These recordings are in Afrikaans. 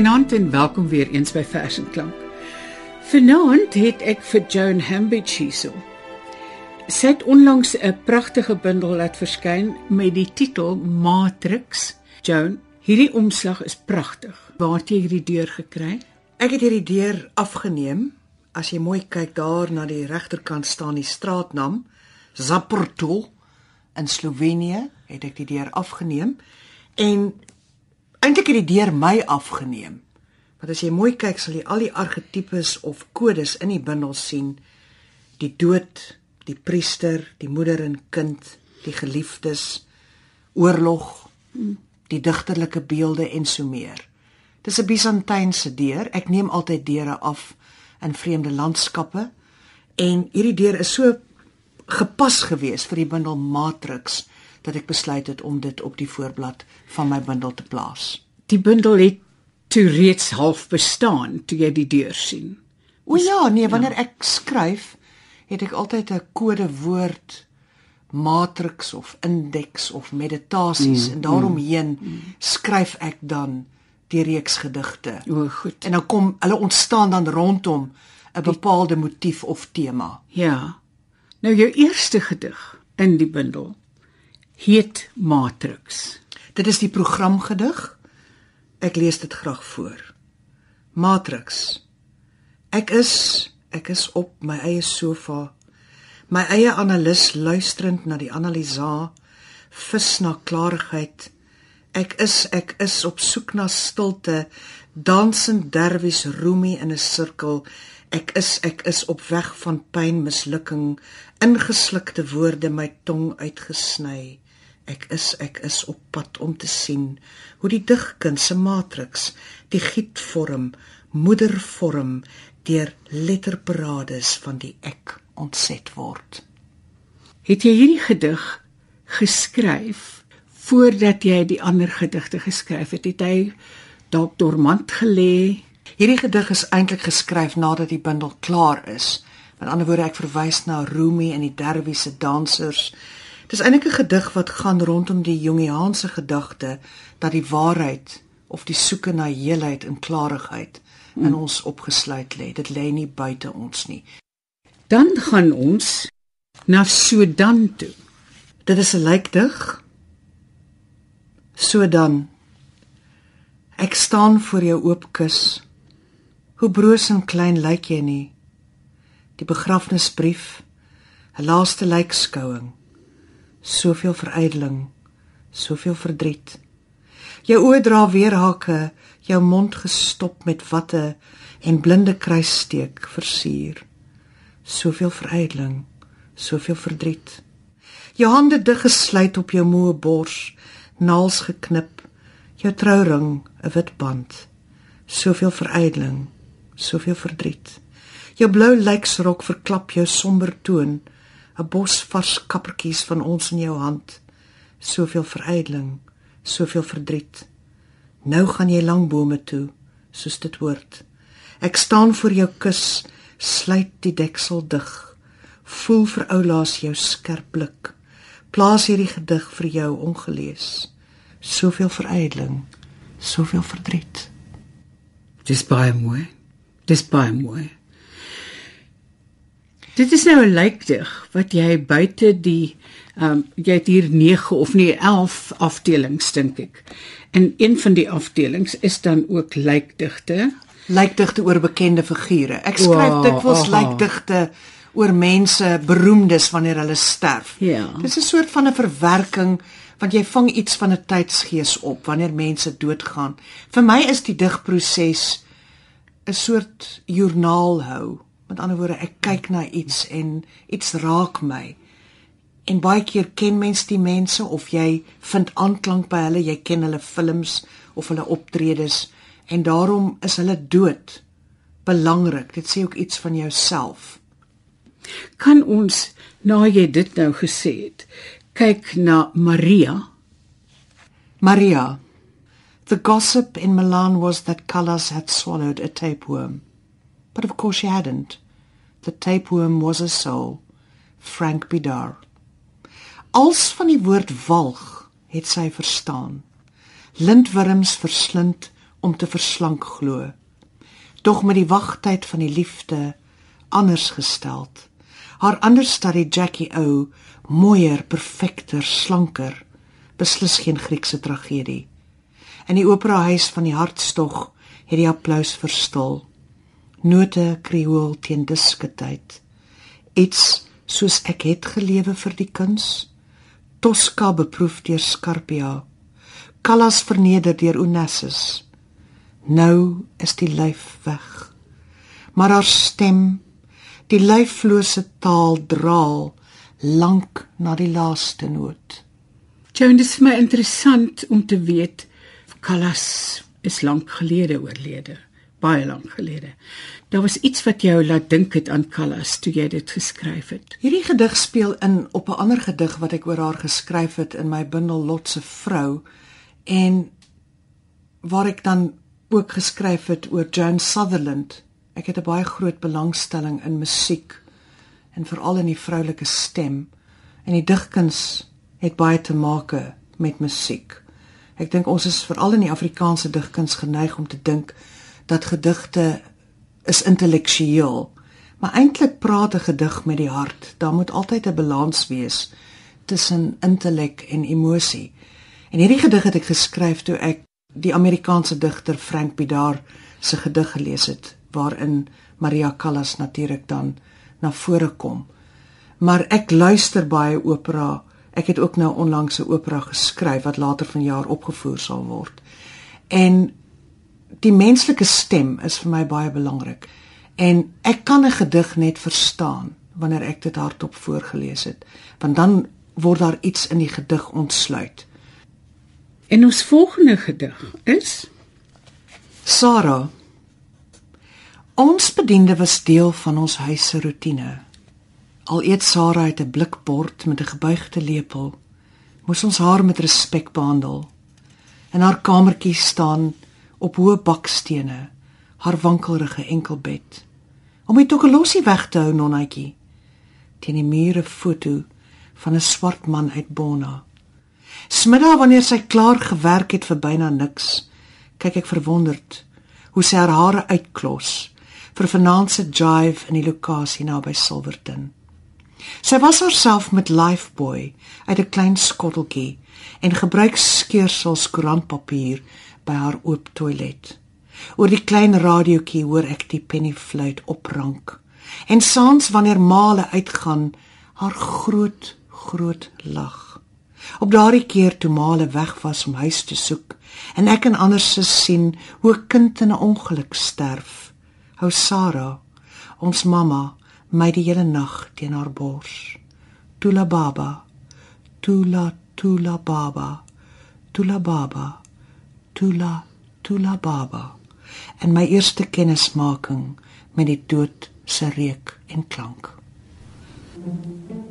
Goeienaand en welkom weer eens by Vers en Klank. Vanaand het ek vir Joan Hambidge hierso. Sy het onlangs 'n pragtige bundel laat verskyn met die titel Matrix. Joan, hierdie omslag is pragtig. Waar het jy hierdie deur gekry? Ek het hierdie deur afgeneem. As jy mooi kyk daar na die regterkant staan die straatnaam Zaporto in Slovenië, het ek die deur afgeneem en eintlik het die deur my afgeneem. Want as jy mooi kyk, sal jy al die argetipes of kodes in die bundel sien. Die dood, die priester, die moeder en kind, die geliefdes, oorlog, die digterlike beelde en so meer. Dis 'n Byzantynse deur. Ek neem altyd deure af in vreemde landskappe en hierdie deur is so gepas gewees vir die bundel Matrix dat ek besluit het om dit op die voorblad van my bundel te plaas. Die bundel het toe reeds half bestaan toe jy die deur sien. O ja, nee, wanneer ja. ek skryf, het ek altyd 'n kodewoord matrix of indeks of meditasies mm, en daaromheen mm, skryf ek dan die reeks gedigte. O, goed. En dan kom hulle ontstaan dan rondom 'n bepaalde motief of tema. Ja. Nou jou eerste gedig in die bundel heet Matrix. Dit is die programgedig. Ek lees dit graag voor. Matrix. Ek is ek is op my eie sofa. My eie analis luisterend na die analisa, vis na klarigheid. Ek is ek is op soek na stilte, dansend derwies roemie in 'n sirkel. Ek is ek is op weg van pyn, mislukking, ingeslukte woorde my tong uitgesny. Ek is ek is op pad om te sien hoe die digkuns se matriks die gietvorm moedervorm deur letterparades van die ek ontset word. Het jy hierdie gedig geskryf voordat jy die ander gedigte geskryf het? Het jy dalk dormant gelê? Hierdie gedig is eintlik geskryf nadat die bundel klaar is. Met ander woorde ek verwys na Rumi en die Derwiese dansers Dis eintlik 'n gedig wat gaan rondom die Jungiaanse gedagte dat die waarheid of die soeke na heelheid en klarigheid in hmm. ons opgesluit lê. Dit lê nie buite ons nie. Dan gaan ons na Sudan toe. Dit is 'n lijkdig. Sudan. Ek staan voor jou oop kus. Hoe broos en klein lyk jy nie. Die begrafnisbrief, 'n laaste lijkskouing soveel verydeling, soveel verdriet. Jou oë dra weerhake, jou mond gestop met watte en blinde kruissteek versier. Soveel verydeling, soveel verdriet. Jou hande dig gesluit op jou moe bors, naels geknip, jou trouring 'n wit band. Soveel verydeling, soveel verdriet. Jou blou lyksrok verklap jou somber toon. 'n bos vars kappertjies van ons in jou hand. Soveel verydeling, soveel verdriet. Nou gaan jy lang bome toe, soos dit hoort. Ek staan voor jou kus, sluit die deksel dig. Voel vir oulaas jou skerp blik. Plaas hierdie gedig vir jou ongelees. Soveel verydeling, soveel verdriet. Dis baie mooi. Dis baie mooi. Dit is nou 'n lykdig wat jy buite die ehm um, jy het hier 9 of nie 11 afdelings dink ek. En een van die afdelings is dan ook lykdigte. Lykdigte oor bekende figure. Ek skryf wow, dikwels lykdigte oor mense beroemdes wanneer hulle sterf. Ja. Dit is 'n soort van 'n verwerking want jy vang iets van 'n tydsgees op wanneer mense doodgaan. Vir my is die digproses 'n soort joernaal hou. Met ander woorde, ek kyk na iets en iets raak my. En baie keer ken mens die mense of jy vind aanklank by hulle, jy ken hulle films of hulle optredes en daarom is hulle dood belangrik. Dit sê ook iets van jouself. Kan ons nou jy dit nou gesê het, kyk na Maria? Maria. The gossip in Milan was that Callas had swallowed a tapeworm. But of course she hadn't. The tapeworm was a soul, Frank Bidar. Als van die woord walg het sy verstaan. Lintwurms verslind om te verslank glo. Tog met die wagtyd van die liefde anders gesteld. Haar understudy Jackie O, mooier, perfekter, slanker, beslis geen Griekse tragedie. In die operahuis van die hartstog het die applous verstil. Note kriool teen disketyd. Iets soos ek het gelewe vir die kuns. Tosca beproef deur Scarpia. Callas verneder deur Onassis. Nou is die lyf weg. Maar haar stem Die lyflose taal draal lank na die laaste noot. Joan, dit is my interessant om te weet Callas is lank gelede oorlede, baie lank gelede. Daar was iets wat jou laat dink het aan Callas toe jy dit geskryf het. Hierdie gedig speel in op 'n ander gedig wat ek oor haar geskryf het in my bundel Lotse vrou en waar ek dan ook geskryf het oor Joan Sutherland Ek het 'n baie groot belangstelling in musiek en veral in die vroulike stem en die digkuns het baie te maak met musiek. Ek dink ons is veral in die Afrikaanse digkuns geneig om te dink dat gedigte is intellektueel, maar eintlik praat 'n gedig met die hart. Daar moet altyd 'n balans wees tussen intellek en emosie. En hierdie gedig het ek geskryf toe ek die Amerikaanse digter Frank Bidar se gedig gelees het waarin Maria Callas natuurlik dan na vore kom. Maar ek luister baie opera. Ek het ook nou onlangs 'n opera geskryf wat later vanjaar opgevoer sal word. En die menslike stem is vir my baie belangrik. En ek kan 'n gedig net verstaan wanneer ek dit hardop voorgeles het, want dan word daar iets in die gedig ontsluit. En ons volgende gedig is Sarah Ons bediende was deel van ons huis se rotine. Al eet Sarah uit 'n blikbord met 'n gebuigde lepel, moes ons haar met respek behandel. In haar kamertjie staan op hoë bakstene haar wankelrige enkelbed. Om my tokelossie weg te hou, nonnetjie. Teen die mure foto van 'n swart man uit Bona. Smiddag wanneer sy klaar gewerk het vir byna niks, kyk ek verwonderd hoe sy haar hare uitklos vir vanaand se jive in die lokasie naby Silverton. Sy was haarself met Lifeboy uit 'n klein skotteltjie en gebruik skeursels koerantpapier by haar oop toilet. Oor die klein radiootjie hoor ek die pennyfluit oprank. En saans wanneer male uitgaan, haar groot groot lag. Op daardie keer toe male weg was om huis te soek en ek en ander se sien hoe 'n kind in 'n ongeluk sterf hou Sarah, ons mamma, my die hele nag teen haar bors. Tula baba, tula tula baba, tula baba, tula tula baba. En my eerste kennismaking met die dood se reuk en klank. Thank you.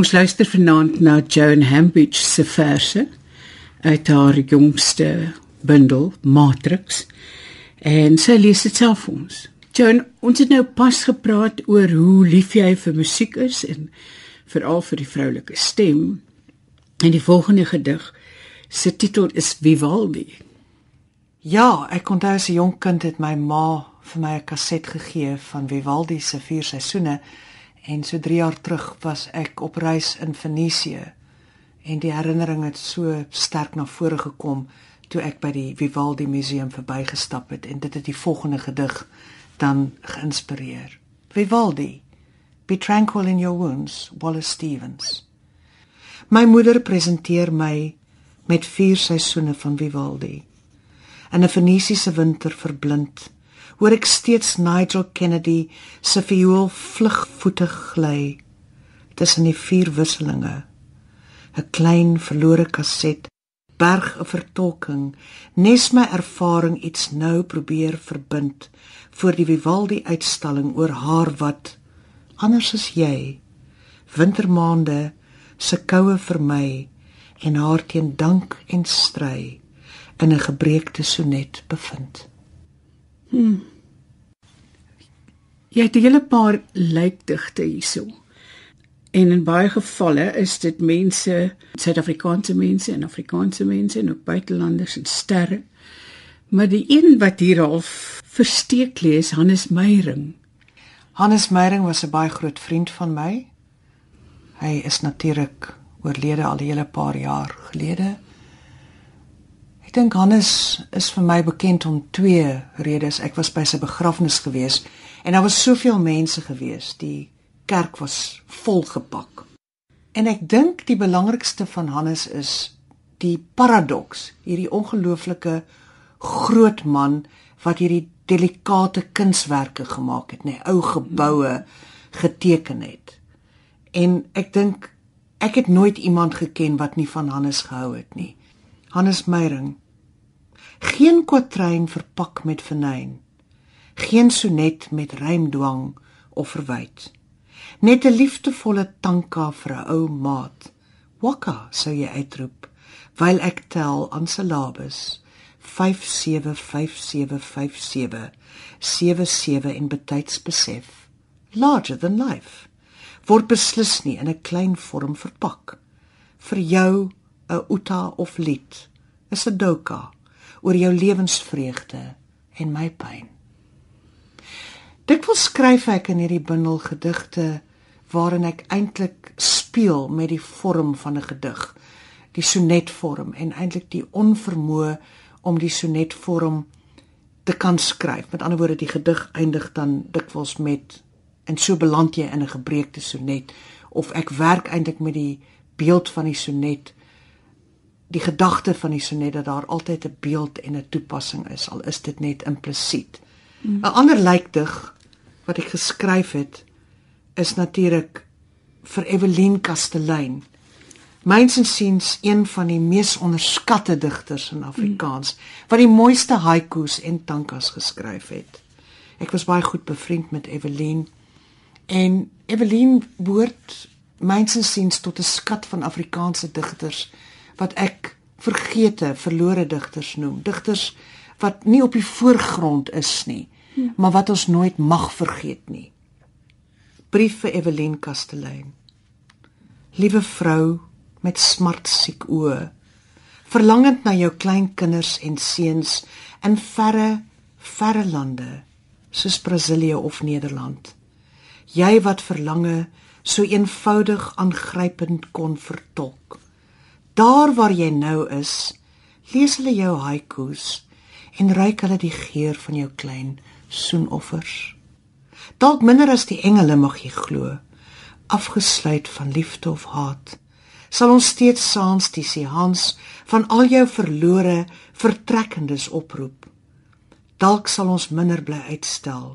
Ons luister vanaand na Joan Hambidge se verse uit haar jongste bundel Matrix. En sy lees dit self vir ons. Joan, ons het nou pas gepraat oor hoe lief jy vir musiek is en veral vir die vroulike stem. En die volgende gedig se titel is Vivaldi. Ja, ek onthou as 'n jonk kind het my ma vir my 'n kaset gegee van Vivaldi se vier seisoene En so 3 jaar terug was ek op reis in Venesië en die herinnering het so sterk na vore gekom toe ek by die Vivaldi museum verbygestap het en dit het die volgende gedig dan geïnspireer. Vivaldi Be tranquil in your wounds, Wallace Stevens. My moeder presenteer my met vier seisoene van Vivaldi. In 'n Venesiese winter verblind hoor ek steeds Nigel Kennedy se viool vlugvoetig gly tussen die vier wisselinge 'n klein verlore kaset berg 'n vertolking nes my ervaring iets nou probeer verbind voor die Vivaldi uitstalling oor haar wat anders as jy wintermaande se koue vir my en haar teen dank en stry in 'n gebreekte sonnet bevind. Hmm. Jy het 'n hele paar lijkdigte hierso. En in baie gevalle is dit mense, Suid-Afrikaanse mense en Afrikaanse mense en ook buitelanders en sterre. Maar die een wat hier al versteek lê is Hannes Meyering. Hannes Meyering was 'n baie groot vriend van my. Hy is natuurlik oorlede al 'n hele paar jaar gelede. Ek dink Hannes is vir my bekend om twee redes. Ek was by sy begrafnis gewees en daar was soveel mense gewees. Die kerk was volgepak. En ek dink die belangrikste van Hannes is die paradoks, hierdie ongelooflike groot man wat hierdie delikate kunswerke gemaak het, nê, nee, ou geboue geteken het. En ek dink ek het nooit iemand geken wat nie van Hannes gehou het nie. Hannes Meyering. Geen kwatryn verpak met venyn. Geen sonnet met rymdwang of verwyd. Net 'n liefdevolle tanka vir 'n ou maat. Wakka sou jy uitroep, wyl ek tel aan syllabes. 575757 77 in betyds besef. Larger than life. Word beslis nie in 'n klein vorm verpak. Vir jou 'n uta of lied, is 'n doka oor jou lewensvreugde en my pyn. Dit wil skryf ek in hierdie bundel gedigte waarin ek eintlik speel met die vorm van 'n gedig, die sonetvorm en eintlik die onvermoë om die sonetvorm te kan skryf. Met ander woorde, die gedig eindig dan dikwels met en so beland jy in 'n gebreekte sonet of ek werk eintlik met die beeld van die sonet die gedagte van die sonnet dat daar altyd 'n beeld en 'n toepassing is al is dit net implisiet. 'n mm. Ander lykdig wat ek geskryf het is natuurlik vir Evelien Kastelein. Myns en siens een van die mees onderskatte digters in Afrikaans mm. wat die mooiste haikus en tankas geskryf het. Ek was baie goed bevriend met Evelien en Evelien behoort mynsins siens tot 'n skat van Afrikaanse digters wat ek vergete, verlore digters noem. Digters wat nie op die voorgrond is nie, ja. maar wat ons nooit mag vergeet nie. Brief vir Evelien Kastelein. Liewe vrou met smartsiek oë, verlangend na jou kleinkinders en seuns in verre, verre lande soos Brasilië of Nederland. Jy wat verlange so eenvoudig aangrypend kon vertolk. Daar waar jy nou is, lees hulle jou haikus en ruik hulle die geur van jou klein soenoffers. Dalk minder as die engele mag jy glo, afgesluit van liefde of haat, sal ons steeds saans die seans van al jou verlore vertrekkendes oproep. Dalk sal ons minder bly uitstel,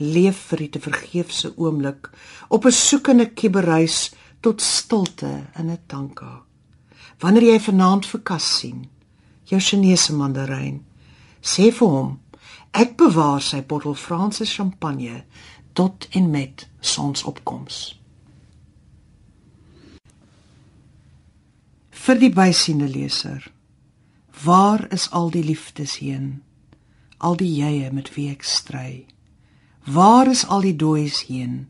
leef vir die te vergeefse oomblik op 'n soekende kibbereis tot stilte in 'n tanka. Wanneer jy vanaand vir Kas sien, jou Chinese mandaryn, sê vir hom ek bewaar sy bottel Franse champagne tot en met sonsopkoms. Vir die bysiende leser. Waar is al die liefdes heen? Al die jye met wie ek stry. Waar is al die dooies heen?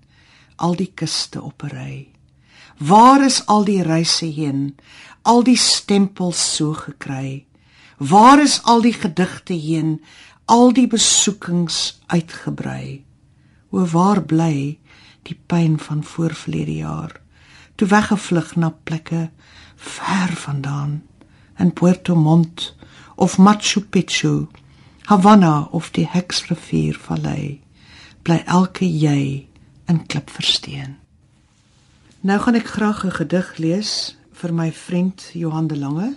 Al die kuste op 'n ry. Waar is al die reise heen? Al die stempels so gekry. Waar is al die gedigte heen, al die besoekings uitgebrei? O waar bly die pyn van voorverlede jaar? Toe weggevlug na plekke ver vandaan, in Puerto Montt of Machu Picchu, Havana of die Heksrivier vallei, bly elke jy in klipversteen. Nou gaan ek graag 'n gedig lees vir my vriend Johan de Lange.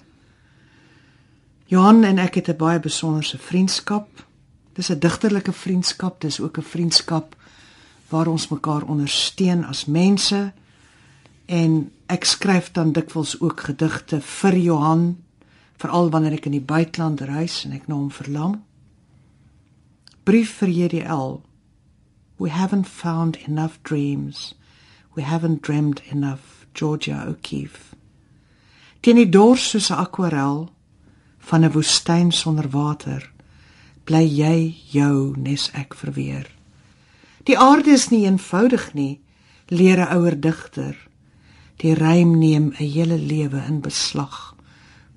Johan en ek het 'n baie besonderse vriendskap. Dis 'n digterlike vriendskap, dis ook 'n vriendskap waar ons mekaar ondersteun as mense. En ek skryf dan dikwels ook gedigte vir Johan, veral wanneer ek in die buiteland reis en ek na hom verlang. Brief vir JDL. We haven't found enough dreams. We haven't dreamed enough. Georgia O'Keeffe. Teen die dors soos 'n akwarel van 'n woestyn sonder water bly jy jou nes ek verweer. Die aarde is nie eenvoudig nie leer 'n ouer digter. Die rym neem 'n hele lewe in beslag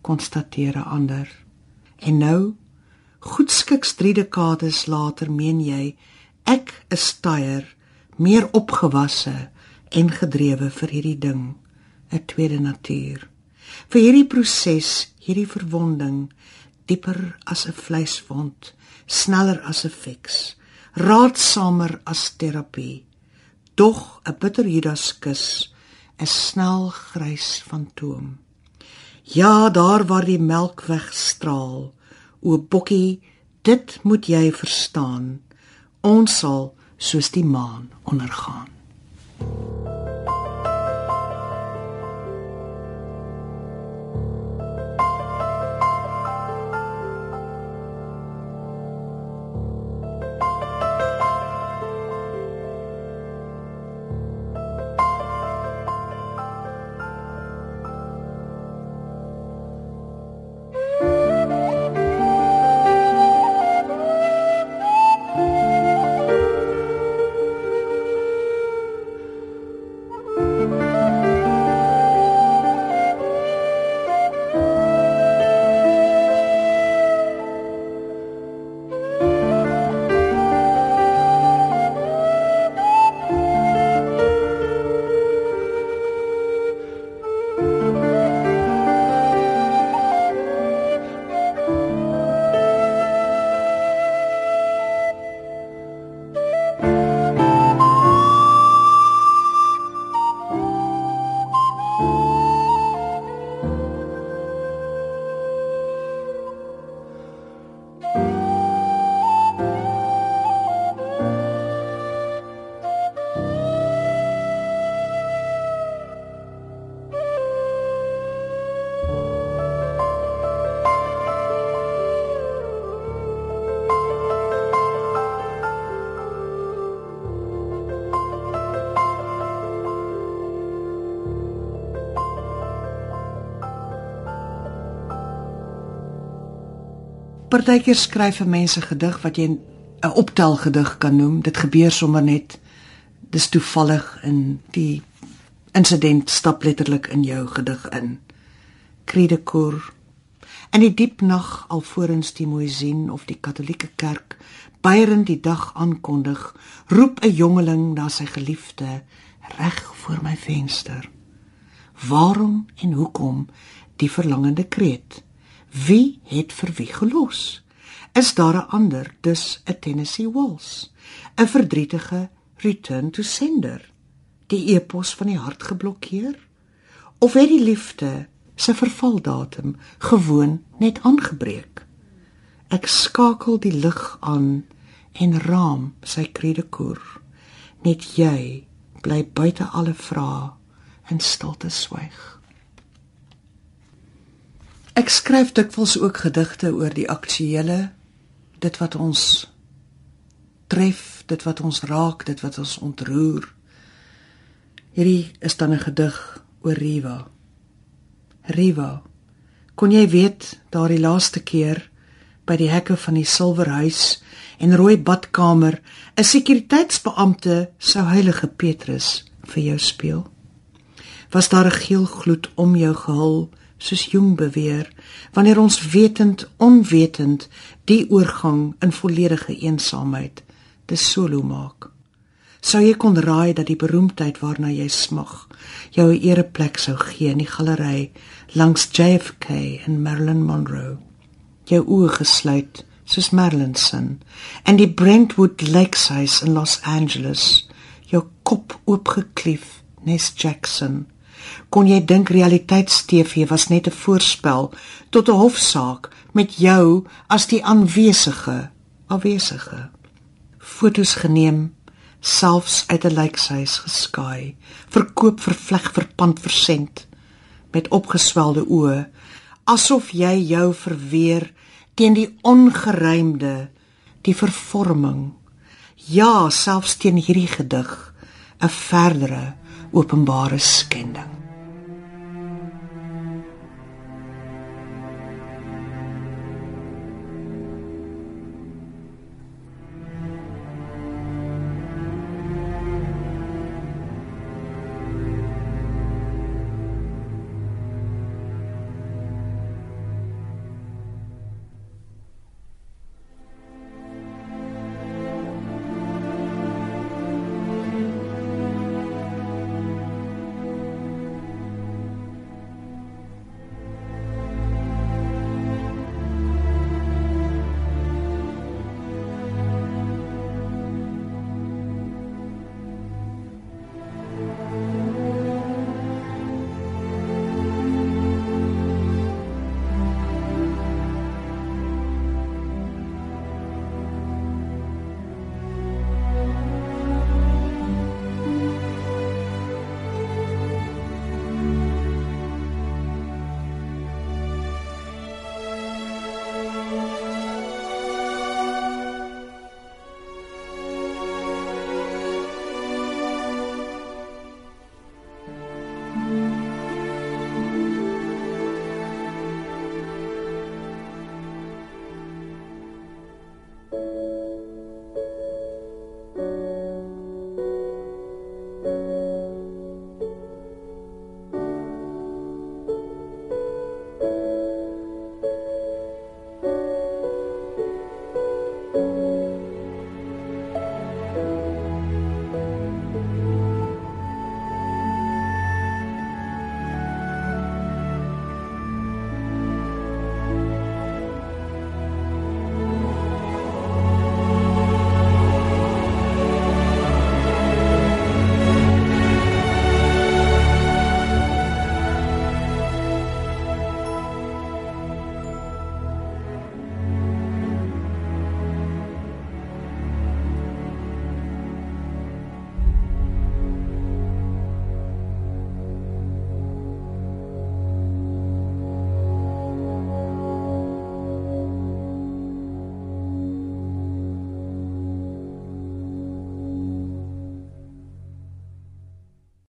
konstateer 'n ander. En nou goedskiks 3 dekades later meen jy ek is tyer meer opgewasse en gedrewe vir hierdie ding 'n tweede natuur vir hierdie proses hierdie verwonding dieper as 'n vleiswond, sneller as 'n fiks, raadsamer as terapie. Dog 'n bitter Judas kus, 'n snel grys fantoom. Ja, daar waar die melk wegstraal, o bokkie, dit moet jy verstaan. Ons sal soos die maan ondergaan. Partykeer skryf 'n mens 'n gedig wat jy 'n optelgedig kan noem. Dit gebeur sommer net. Dis toevallig in die insident stap letterlik in jou gedig in. Credecoor In die diep nag alvorens die Moisien of die Katolieke Kerk byren die dag aankondig, roep 'n jongeling na sy geliefde reg voor my venster. Waarom en hoekom die verlangende kreet? Wie het vir wie gelos? Is daar 'n ander, dus 'n Tennessee Waltz, 'n verdrietige return to sender, die epos van die hart geblokkeer? Of het die liefde se vervaldatum gewoon net aangebreek? Ek skakel die lig aan en raam sy kredekoer. Net jy bly buite alle vrae in stilte swyg. Ek skryf dikwels ook gedigte oor die aktuelle, dit wat ons tref, dit wat ons raak, dit wat ons ontroer. Hierdie is dan 'n gedig oor Riva. Riva, kon jy weet daardie laaste keer by die hekke van die silwerhuis en rooi badkamer 'n sekuriteitsbeampte sou heilige Petrus vir jou speel? Was daar 'n geel gloed om jou gehul? Soos Jung beweer, wanneer ons wetend onwetend die oorgang in volledige eensaamheid te solo maak. Sou jy kon raai dat die beroemdheid waarna jy smag, jou 'n ereplek sou gee in die galery langs JFK en Marilyn Monroe. Jou oë gesluit soos Marilyn se en die Brentwood Lakeside in Los Angeles, jou kop oopgeklief nes Jackson kon jy dink realiteits-TV was net 'n voorspel tot 'n hofsaak met jou as die aanwesige afwesige fotos geneem selfs uit 'n lijkhuis geskaai verkoop vervleg verpand versend met opgeswelde oë asof jy jou verweer teen die ongeruimde die vervorming ja selfs teen hierdie gedig 'n verdere openbare skending